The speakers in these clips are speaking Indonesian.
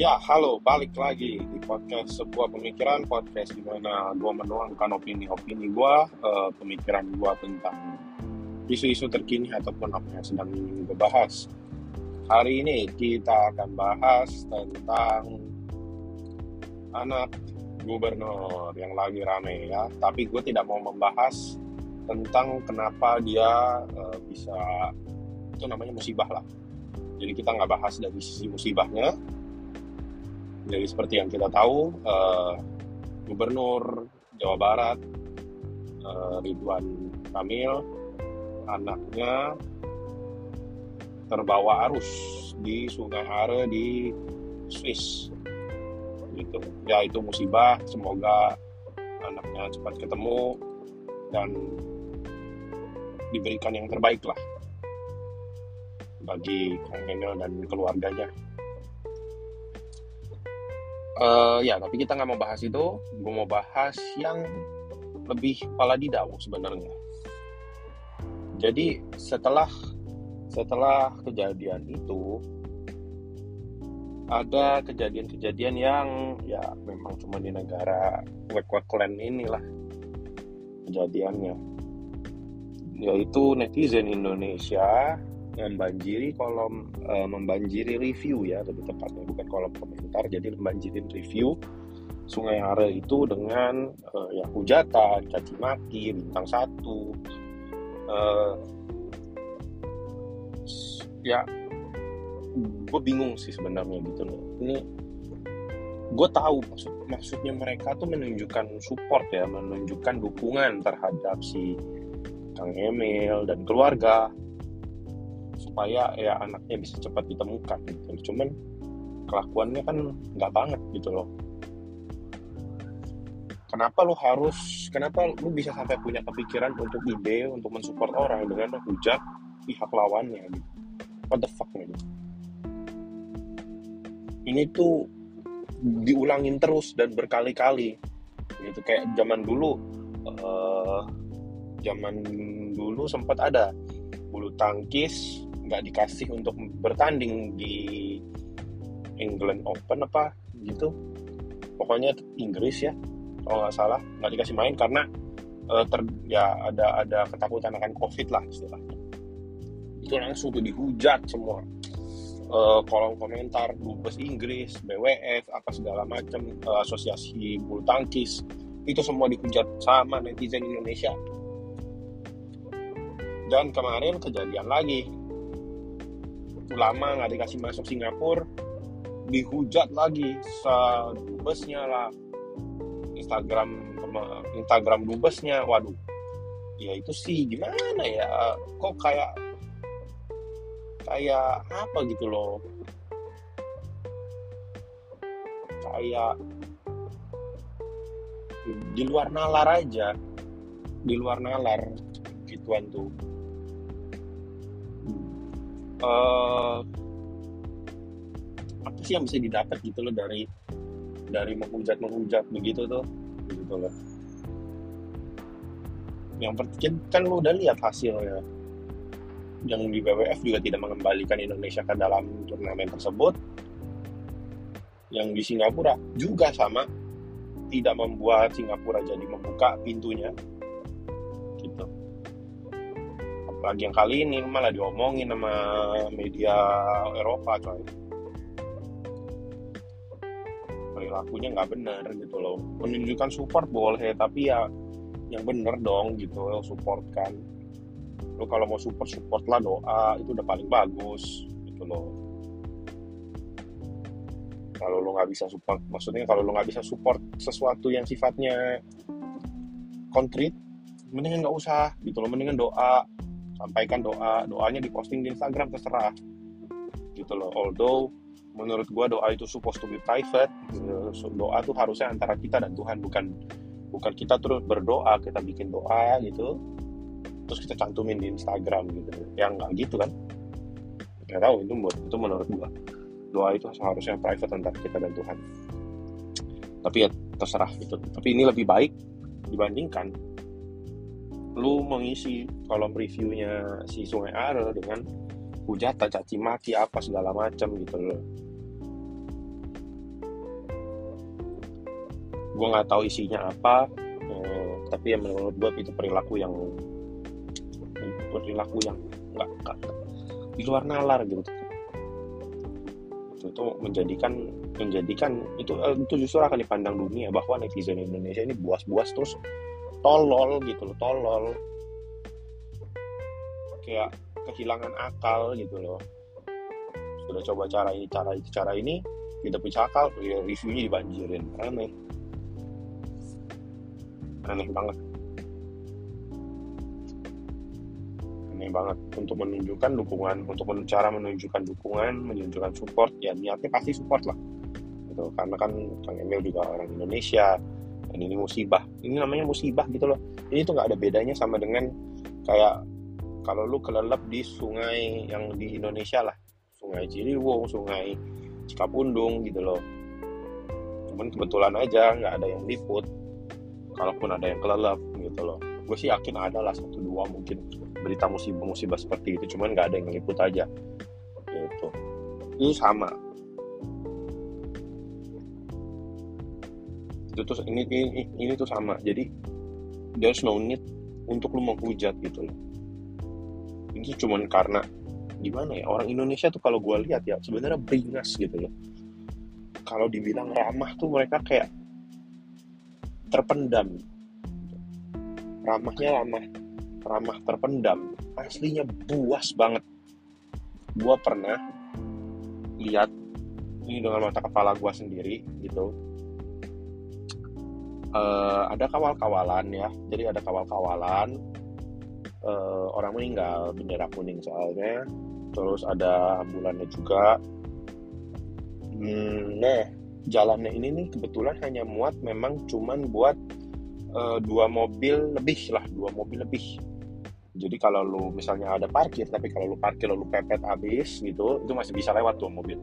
Ya, halo, balik lagi di podcast sebuah pemikiran podcast di mana gue menuangkan opini-opini gue, uh, pemikiran gue tentang isu-isu terkini ataupun apa yang sedang ingin gue bahas. Hari ini kita akan bahas tentang anak gubernur yang lagi rame ya. Tapi gue tidak mau membahas tentang kenapa dia uh, bisa itu namanya musibah lah. Jadi kita nggak bahas dari sisi musibahnya, jadi seperti yang kita tahu, uh, Gubernur Jawa Barat uh, Ridwan Kamil anaknya terbawa arus di Sungai Are di Swiss. Gitu. Ya itu musibah. Semoga anaknya cepat ketemu dan diberikan yang terbaik lah bagi Kang Emil dan keluarganya uh, ya tapi kita nggak mau bahas itu. Gue mau bahas yang lebih kepala didau sebenarnya. Jadi setelah setelah kejadian itu ada kejadian-kejadian yang ya memang cuma di negara clan inilah kejadiannya. Yaitu netizen Indonesia membanjiri kolom uh, membanjiri review ya lebih tepatnya. Bukan kolom komentar jadi membanjirin review Sungai Are itu dengan uh, ya hujatan, caci maki, bintang satu, uh, ya gue bingung sih sebenarnya gitu loh. Ini gue tahu maksud maksudnya mereka tuh menunjukkan support ya, menunjukkan dukungan terhadap si Kang Emil dan keluarga supaya ya anaknya bisa cepat ditemukan gitu. cuman kelakuannya kan nggak banget gitu loh. Kenapa lu harus kenapa lu bisa sampai punya kepikiran untuk ide untuk mensupport orang dengan menghujat pihak lawannya gitu? What the fuck gitu ini tuh diulangin terus dan berkali-kali. Gitu kayak zaman dulu uh, zaman dulu sempat ada bulu tangkis nggak dikasih untuk bertanding di England Open apa gitu. Pokoknya Inggris ya kalau nggak salah nggak dikasih main karena uh, ter ya ada ada ketakutan akan COVID lah istilahnya. Itu langsung tuh dihujat semua. Uh, kolom komentar dubes Inggris BWF apa segala macam uh, asosiasi bulu tangkis itu semua dihujat sama netizen Indonesia. Dan kemarin kejadian lagi ulama nggak dikasih masuk Singapura dihujat lagi dubesnya lah. Instagram Instagram dubesnya waduh. Ya itu sih gimana ya? Kok kayak kayak apa gitu loh? Kayak di luar nalar aja. Di luar nalar gituan tuh uh, apa sih yang bisa didapat gitu loh dari dari menghujat menghujat begitu tuh? Begitu loh. Yang penting kan lu udah lihat hasilnya yang di WWF juga tidak mengembalikan Indonesia ke dalam turnamen tersebut. Yang di Singapura juga sama. Tidak membuat Singapura jadi membuka pintunya. gitu lagi yang kali ini malah diomongin sama media Eropa coy. Perilakunya nggak benar gitu loh. Menunjukkan support boleh tapi ya yang bener dong gitu support kan. Lo kalau mau support support lah doa itu udah paling bagus gitu loh. Kalau lo nggak bisa support maksudnya kalau lo nggak bisa support sesuatu yang sifatnya konkret mendingan nggak usah gitu loh mendingan doa sampaikan doa doanya diposting di Instagram terserah. Gitu loh. Although menurut gua doa itu supposed to be private doa tuh harusnya antara kita dan Tuhan bukan bukan kita terus berdoa kita bikin doa gitu. Terus kita cantumin di Instagram gitu. Yang nggak gitu kan? Nggak tahu itu itu menurut gua. Doa itu seharusnya private antara kita dan Tuhan. Tapi ya terserah gitu. Tapi ini lebih baik dibandingkan lu mengisi kolom reviewnya si Sungai Are dengan hujatan caci maki apa segala macam gitu loh. Gue nggak tahu isinya apa uh, tapi ya menurut gue itu perilaku yang perilaku yang nggak di luar nalar gitu. Itu, itu menjadikan menjadikan itu eh, itu justru akan dipandang dunia bahwa netizen Indonesia ini buas-buas terus tolol gitu loh tolol. Kayak kehilangan akal gitu loh. Sudah coba cara ini cara itu cara ini tidak punya akal ya reviewnya dibanjirin. Aneh. Aneh banget. Aneh banget. Untuk menunjukkan dukungan untuk cara menunjukkan dukungan menunjukkan support ya niatnya pasti support lah. Gitu. Karena kan Kang Emil juga orang Indonesia dan ini musibah. Ini namanya musibah gitu loh. Ini tuh nggak ada bedanya sama dengan kayak kalau lu kelelep di sungai yang di Indonesia lah. Sungai Ciliwung sungai Cikapundung gitu loh. Cuman kebetulan aja nggak ada yang liput. Kalaupun ada yang kelelep gitu loh. Gue sih yakin ada lah satu dua mungkin berita musibah-musibah seperti itu. Cuman nggak ada yang liput aja. Gitu. Itu sama itu tuh ini, ini ini tuh sama. Jadi there's no need untuk lu menghujat gitu loh. Ini cuman karena gimana ya orang Indonesia tuh kalau gue lihat ya sebenarnya beringas gitu loh. Kalau dibilang ramah tuh mereka kayak terpendam. Ramahnya ramah ramah terpendam. Aslinya buas banget. Gue pernah lihat ini dengan mata kepala gue sendiri gitu uh, ada kawal-kawalan ya. Jadi ada kawal-kawalan. Uh, orang meninggal bendera kuning soalnya. Terus ada ambulannya juga. Hmm, nah jalannya ini nih kebetulan hanya muat memang cuman buat uh, dua mobil lebih lah dua mobil lebih. Jadi kalau lu misalnya ada parkir tapi kalau lu parkir lalu pepet habis gitu itu masih bisa lewat dua mobil.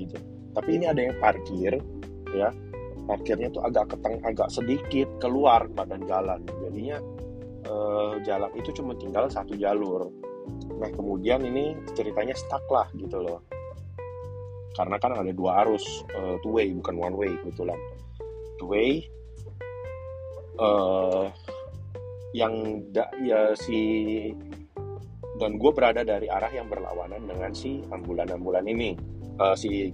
Gitu. Tapi ini ada yang parkir ya parkirnya tuh agak keteng agak sedikit keluar badan jalan jadinya uh, jalan itu cuma tinggal satu jalur Nah kemudian ini ceritanya stuck lah gitu loh. Karena kan ada dua arus uh, two way bukan one way kebetulan. Two way uh, yang da, ya si dan gue berada dari arah yang berlawanan dengan si ambulan-ambulan ini, uh, si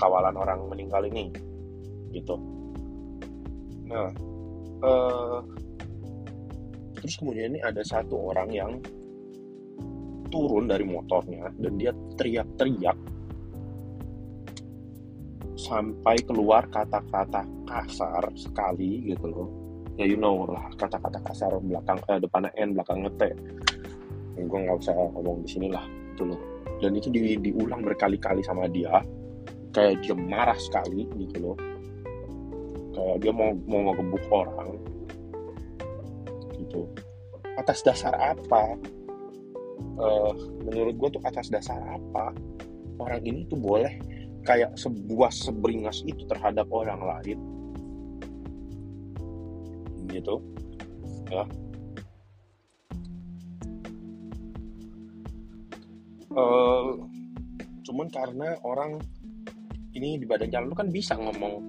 kawalan orang meninggal ini, gitu. Nah, uh, terus kemudian ini ada satu orang yang turun dari motornya dan dia teriak-teriak sampai keluar kata-kata kasar sekali gitu loh. Ya you know lah kata-kata kasar belakang eh, depannya n belakangnya t. Ya, gue nggak usah ngomong di sini lah gitu loh. Dan itu di, diulang berkali-kali sama dia. Kayak dia marah sekali gitu loh kayak dia mau mau ngegebuk orang gitu. Atas dasar apa? Uh, menurut gue tuh atas dasar apa orang ini tuh boleh kayak sebuah seberingas itu terhadap orang lain? Gitu. Ya. Uh, cuman karena orang ini di badan jalan lu kan bisa ngomong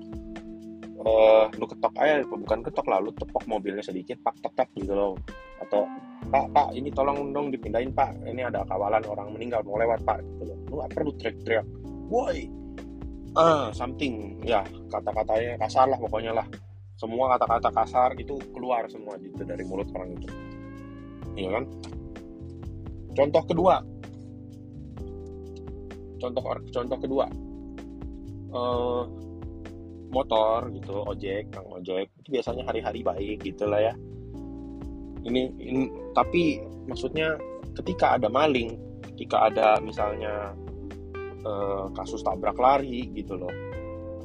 uh, lu ketok aja bukan ketok lah lu tepok mobilnya sedikit pak tek gitu loh. Atau pak pak ini tolong dong dipindahin pak. Ini ada kawalan orang meninggal mau lewat pak gitu loh. Lu gak perlu teriak-teriak. Woi uh, something. Ya kata-katanya kasar lah pokoknya lah. Semua kata-kata kasar itu keluar semua gitu dari mulut orang itu. Iya kan? Contoh kedua. Contoh contoh kedua. Uh, motor gitu ojek kang ojek itu biasanya hari-hari baik gitu lah ya. Ini, ini tapi maksudnya ketika ada maling ketika ada misalnya uh, kasus tabrak lari gitu loh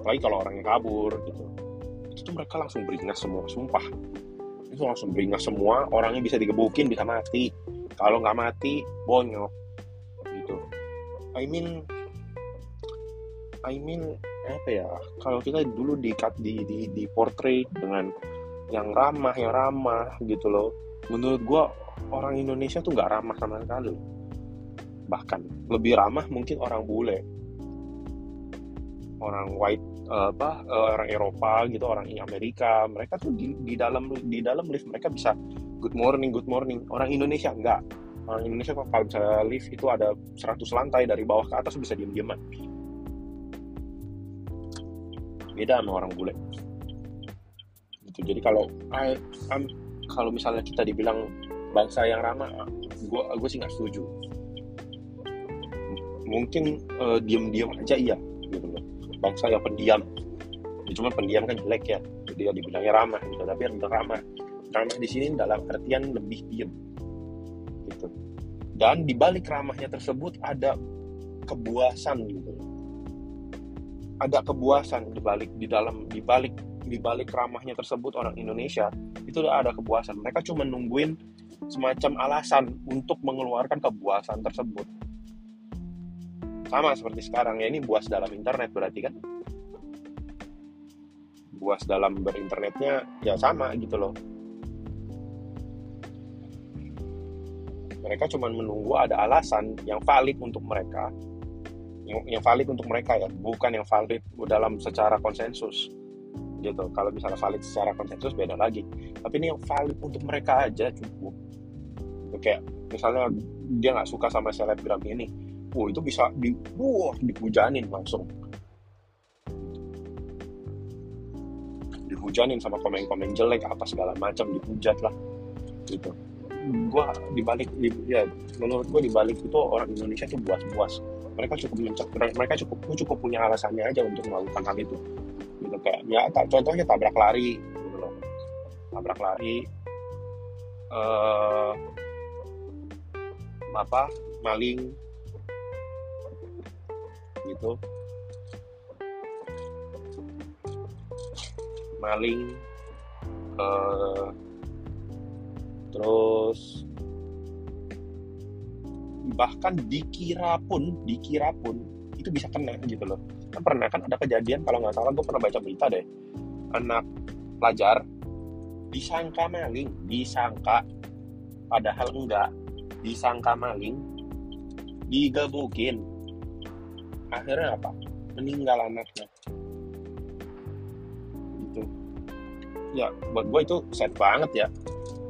apalagi kalau orangnya kabur gitu itu mereka langsung beringas semua sumpah. Itu langsung beringas semua orangnya bisa digebukin bisa mati. Kalau nggak mati bonyok gitu. I mean I mean apa ya kalau kita dulu di di di, di portrait dengan yang ramah yang ramah gitu loh. Menurut gue orang Indonesia tuh nggak ramah sama sekali. Bahkan lebih ramah mungkin orang bule. Orang white apa uh, orang Eropa gitu orang Amerika. Mereka tuh di, di dalam di dalam lift mereka bisa good morning good morning. Orang Indonesia enggak orang Indonesia kalau misalnya lift itu ada 100 lantai dari bawah ke atas bisa diem-dieman beda sama orang bule. Gitu. Jadi kalau I, kalau misalnya kita dibilang bangsa yang ramah gue gue sih nggak setuju. Mungkin uh, diem-diem aja iya gitu loh. Bangsa yang pendiam. Ya, cuma pendiam kan jelek ya. Jadi ya dibilangnya ramah gitu tapi yang ramah. Ramah di sini dalam artian lebih diem. Gitu. Dan di balik ramahnya tersebut ada kebuasan gitu ada kebuasan di balik di dalam di balik di balik ramahnya tersebut orang Indonesia itu ada kepuasan mereka cuma nungguin semacam alasan untuk mengeluarkan kepuasan tersebut. Sama seperti sekarang ya ini buas dalam internet berarti kan? Buas dalam berinternetnya ya sama gitu loh. Mereka cuma menunggu ada alasan yang valid untuk mereka yang, yang valid untuk mereka ya. Bukan yang valid dalam secara konsensus. Gitu. Kalau misalnya valid secara konsensus beda lagi. Tapi ini yang valid untuk mereka aja cukup. Kayak misalnya dia nggak suka sama selebgram ini. Oh itu bisa di wah dihujanin langsung. Dihujanin sama komen-komen jelek apa segala macam dihujat lah. Gitu. Gua dibalik di, ya menurut gua dibalik itu orang Indonesia tuh buas-buas mereka cukup mencet mereka cukup cukup punya alasannya aja untuk melakukan hal itu. Gitu kayak ya contohnya tabrak lari gitu loh. Tabrak lari uh, apa maling gitu. Maling uh, terus bahkan dikira pun dikira pun itu bisa kena gitu loh. Kan pernah kan ada kejadian kalau nggak salah gue pernah baca berita deh. Anak pelajar disangka maling disangka padahal enggak disangka maling digebukin. Akhirnya apa? Meninggal anaknya. Gitu. Ya buat gue itu sad banget ya.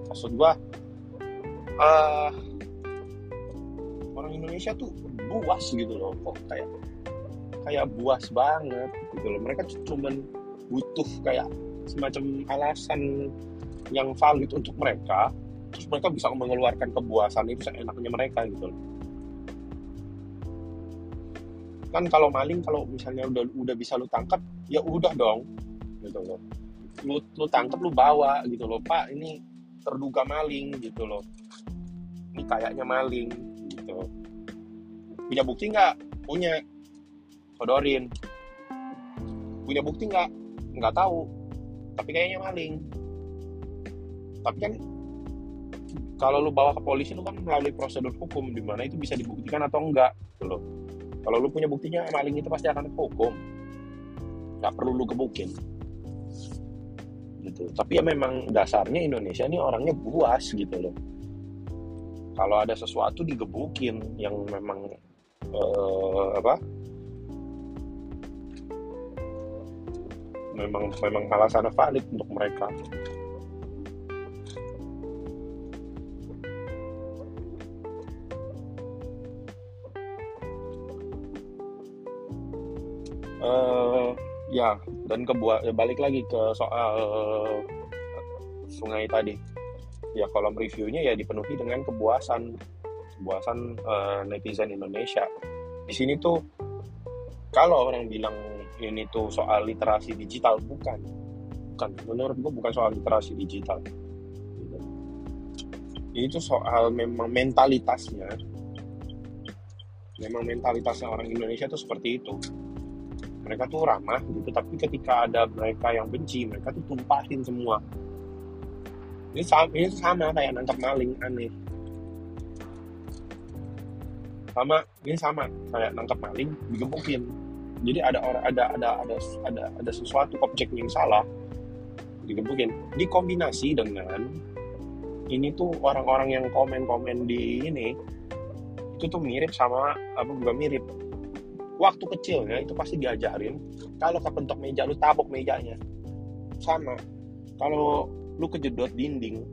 Maksud gue uh, orang Indonesia tuh buas gitu loh kok kayak kayak buas banget gitu loh. Mereka cuman butuh kayak semacam alasan yang valid untuk mereka terus mereka bisa mengeluarkan kebuasan itu seenaknya mereka gitu loh. Kan kalau maling kalau misalnya udah udah bisa lu tangkap ya udah dong gitu loh. Lu lu tangkap lu bawa gitu loh. Pak ini terduga maling gitu loh. Ini kayaknya maling gitu punya bukti nggak? Punya. Sodorin. Punya bukti nggak? Nggak tahu. Tapi kayaknya maling. Tapi kan kalau lu bawa ke polisi lu kan melalui prosedur hukum di mana itu bisa dibuktikan atau enggak gitu kalau lu punya buktinya maling itu pasti akan hukum. Nggak perlu lu gebukin. Gitu. Tapi ya memang dasarnya Indonesia ini orangnya buas gitu loh. Kalau ada sesuatu digebukin yang memang uh, apa? Memang memang alasan valid untuk mereka. Uh, ya dan kebuat ya balik lagi ke soal sungai tadi. Ya kolom reviewnya ya dipenuhi dengan kebuasan kebuasan uh, netizen Indonesia. Di sini tuh kalau orang bilang ini tuh soal literasi digital bukan. Bukan. Menurut gue bukan soal literasi digital. Ini tuh soal memang mentalitasnya. Memang mentalitasnya orang Indonesia tuh seperti itu. Mereka tuh ramah gitu tapi ketika ada mereka yang benci mereka tuh tumpahin semua. Ini sama, ini sama kayak nangkap maling aneh sama ini sama kayak nangkap maling digebukin jadi ada orang ada ada ada ada ada sesuatu objek yang salah digebukin dikombinasi dengan ini tuh orang-orang yang komen-komen di ini itu tuh mirip sama apa bukan mirip. Waktu kecilnya itu pasti diajarin kalau kepentok meja lu tabok mejanya. Sama kalau lu kejedot dinding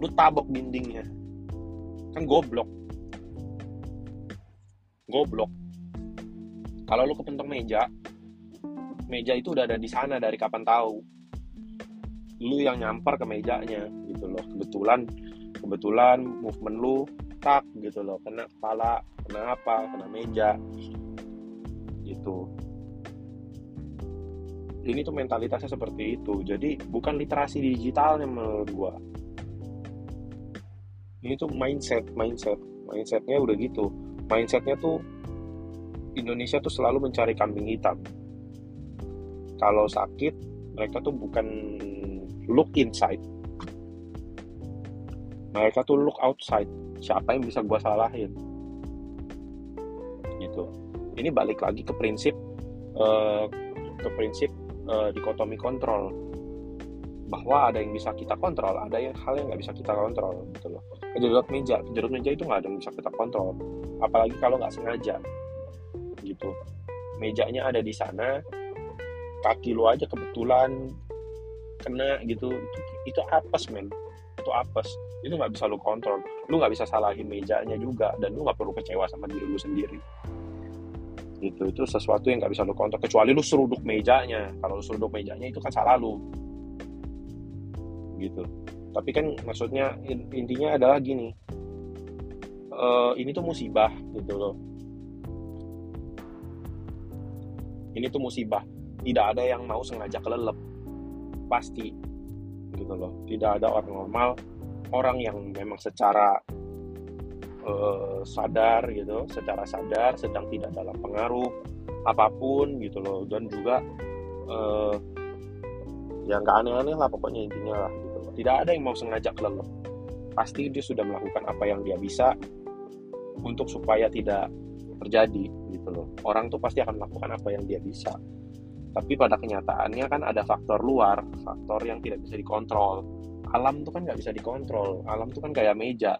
lu tabok dindingnya. Kan goblok goblok. Kalau lu kepentok meja meja itu udah ada di sana dari kapan tahu. Lu yang nyampar ke mejanya gitu loh. Kebetulan kebetulan movement lu tak gitu loh. Kena kepala kena apa kena meja. Gitu. Ini tuh mentalitasnya seperti itu. Jadi bukan literasi digitalnya menurut gua. Ini tuh mindset mindset. Mindsetnya udah gitu mindsetnya tuh Indonesia tuh selalu mencari kambing hitam. Kalau sakit mereka tuh bukan look inside. Mereka tuh look outside. Siapa yang bisa gue salahin? Gitu. Ini balik lagi ke prinsip uh, ke prinsip uh, dikotomi kontrol. Bahwa ada yang bisa kita kontrol ada yang hal yang nggak bisa kita kontrol gitu loh kejedot meja. Kejedot meja itu nggak ada yang bisa kita kontrol. Apalagi kalau nggak sengaja. Gitu. Mejanya ada di sana. Kaki lu aja kebetulan kena gitu. Itu, itu apes men. Itu apes. Itu nggak bisa lu kontrol. Lu nggak bisa salahin mejanya juga. Dan lu nggak perlu kecewa sama diri lu sendiri. Gitu. Itu sesuatu yang nggak bisa lu kontrol. Kecuali lu seruduk mejanya. Kalau lu seruduk mejanya itu kan salah lu. Gitu tapi kan maksudnya intinya adalah gini. Uh, ini tuh musibah gitu loh. Ini tuh musibah. Tidak ada yang mau sengaja kelelep. Pasti. Gitu loh. Tidak ada orang normal. Orang yang memang secara uh, sadar gitu secara sadar sedang tidak dalam pengaruh apa pun gitu loh. Dan juga uh, ya nggak aneh-aneh lah pokoknya intinya lah. gitu. Tidak ada yang mau sengaja kelelep pasti dia sudah melakukan apa yang dia bisa untuk supaya tidak terjadi gitu loh. Orang tuh pasti akan melakukan apa yang dia bisa. Tapi pada kenyataannya kan ada faktor luar faktor yang tidak bisa dikontrol. Alam tuh kan nggak bisa dikontrol. Alam tuh kan kayak meja.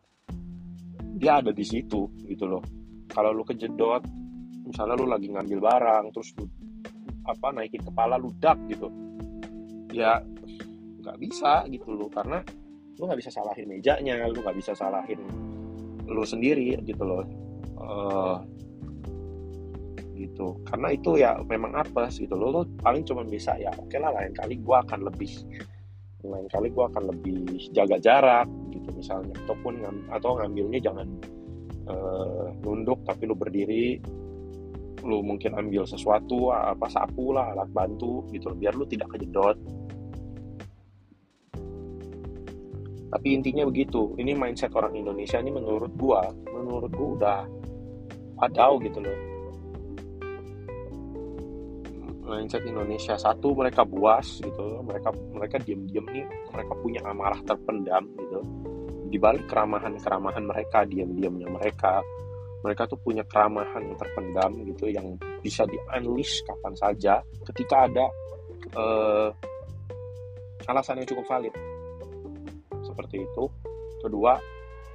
Dia ada di situ gitu loh. Kalau lu kejedot misalnya lu lagi ngambil barang terus lu apa naikin kepala lu dak gitu. Ya nggak bisa gitu loh karena lu nggak bisa salahin mejanya lu nggak bisa salahin lu sendiri gitu loh. Uh, gitu. Karena itu ya memang apa gitu lo, lo paling cuma bisa ya oke lah lain kali gue akan lebih lain kali gue akan lebih jaga jarak gitu misalnya. Ataupun atau ngambilnya jangan uh, nunduk tapi lo berdiri lo mungkin ambil sesuatu apa sapu lah alat bantu gitu biar lo tidak kejedot tapi intinya begitu ini mindset orang Indonesia ini menurut gua menurut gua udah padau gitu loh. Mindset Indonesia satu mereka buas gitu mereka mereka diam-diam nih mereka punya amarah terpendam gitu. Di balik keramahan keramahan mereka diam-diamnya mereka mereka tuh punya keramahan terpendam gitu yang bisa di unleash kapan saja ketika ada uh, alasan yang cukup valid seperti itu. Kedua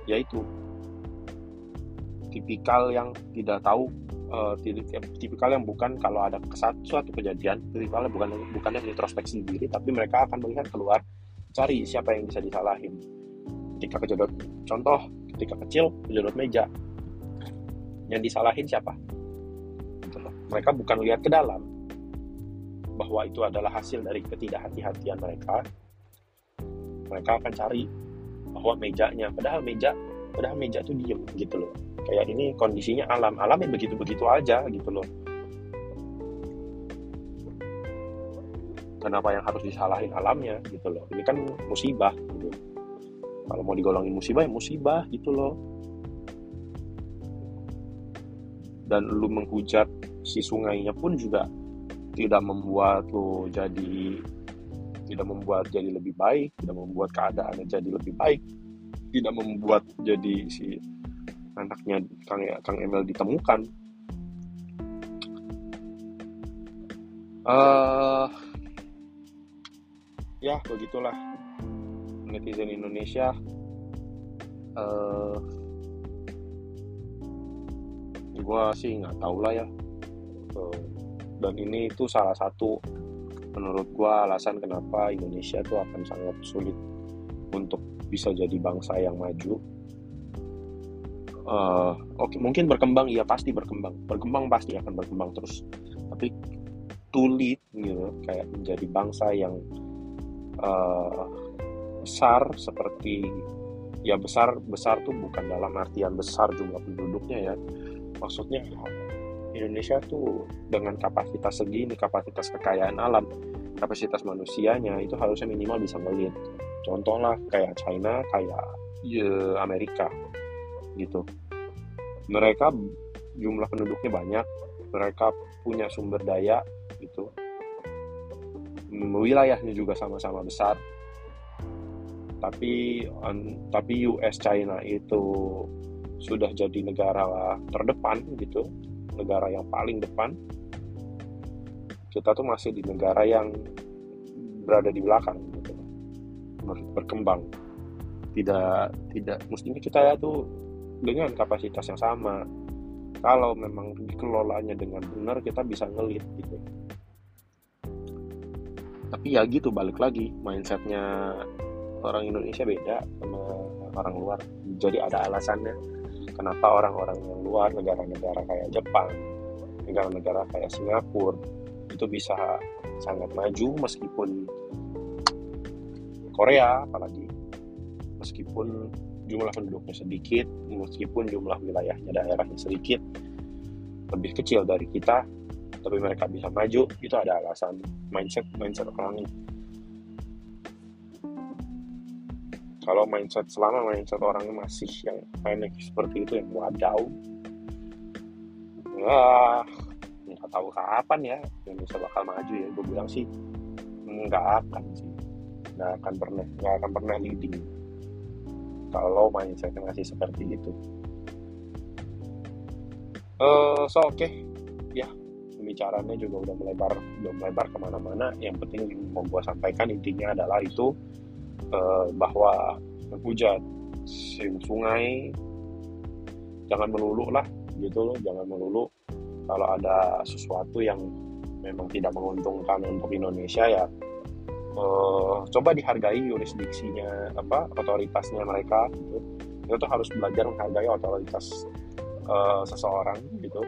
yaitu tipikal yang tidak tahu uh, tipikal yang bukan kalau ada suatu kejadian tipikal yang bukan yang introspeksi diri tapi mereka akan melihat keluar cari siapa yang bisa disalahin. Ketika kejedot contoh ketika kecil kejedot meja. Yang disalahin siapa? Gitu mereka bukan lihat ke dalam bahwa itu adalah hasil dari ketidakhati-hatian mereka mereka akan cari bahwa mejanya. Padahal meja padahal meja tuh diem gitu loh. Kayak ini kondisinya alam. Alam yang begitu begitu aja gitu loh. Kenapa yang harus disalahin alamnya gitu loh. Ini kan musibah gitu. Kalau mau digolongin musibah ya musibah gitu loh. Dan lu menghujat si sungainya pun juga tidak membuat lo jadi tidak membuat jadi lebih baik tidak membuat keadaannya jadi lebih baik tidak membuat jadi si anaknya Kang Kang Emil ditemukan. Uh, ya begitulah netizen Indonesia. Uh, eh, gue sih nggak tahu lah ya uh, dan ini itu salah satu menurut gua alasan kenapa Indonesia itu akan sangat sulit untuk bisa jadi bangsa yang maju uh, oke okay, mungkin berkembang iya pasti berkembang. Berkembang pasti akan berkembang terus. Tapi tulit gitu kayak menjadi bangsa yang uh, besar seperti ya besar besar tuh bukan dalam artian besar jumlah penduduknya ya. Maksudnya Indonesia tuh dengan kapasitas segini kapasitas kekayaan alam kapasitas manusianya itu harusnya minimal bisa ngelit contoh lah kayak China kayak ya, Amerika gitu. Mereka jumlah penduduknya banyak mereka punya sumber daya gitu. Wilayahnya juga sama-sama besar. Tapi tapi US China itu sudah jadi negara terdepan gitu negara yang paling depan kita tuh masih di negara yang berada di belakang gitu. Berkembang. Tidak tidak mestinya kita ya tuh dengan kapasitas yang sama. Kalau memang dikelolanya dengan benar kita bisa ngelit gitu. Tapi ya gitu balik lagi mindsetnya orang Indonesia beda sama orang luar. Jadi ada alasannya kenapa orang-orang yang luar negara-negara kayak Jepang negara-negara kayak Singapura itu bisa sangat maju meskipun Korea apalagi. Meskipun jumlah penduduknya sedikit, meskipun jumlah wilayahnya daerahnya sedikit, lebih kecil dari kita, tapi mereka bisa maju, itu ada alasan mindset mindset orang Kalau mindset selama mindset orangnya masih yang aneh seperti itu yang wadaw, wah nggak tahu kapan ya Indonesia bakal maju ya. Gue bilang sih nggak akan sih. Nggak akan pernah nggak akan pernah leading. Kalau mindsetnya masih seperti itu. Uh, so oke. Okay. ya pembicaranya juga udah melebar udah melebar ke mana-mana. Yang penting mau gue sampaikan intinya adalah itu uh, bahwa menghujat sungai jangan melulu lah gitu loh jangan melulu. Kalau ada sesuatu yang memang tidak menguntungkan untuk Indonesia ya uh, coba dihargai yurisdiksinya apa otoritasnya mereka gitu. Itu tuh harus belajar menghargai otoritas uh, seseorang gitu.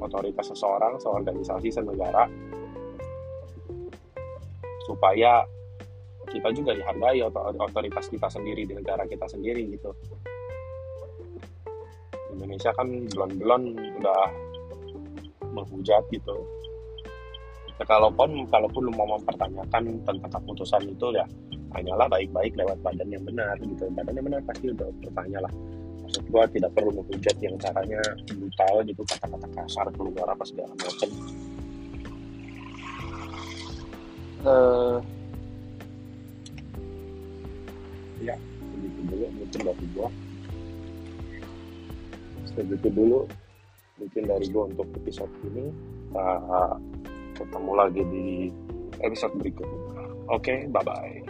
Otoritas seseorang seorganisasi senegara. Supaya kita juga dihargai otoritas kita sendiri di negara kita sendiri gitu. Indonesia kan belum-belum udah menghujat gitu. Ya, kalaupun kalaupun mau mempertanyakan tentang keputusan itu ya hanyalah baik-baik lewat badan yang benar gitu. Badan yang benar pasti udah bertanya lah maksud gua tidak perlu menghujat yang caranya brutal gitu kata-kata kasar keluar apa segala macam. Uh, dulu mungkin dari gua segitu dulu mungkin dari gua untuk episode ini uh, ketemu lagi di episode berikutnya. Oke, okay, bye-bye.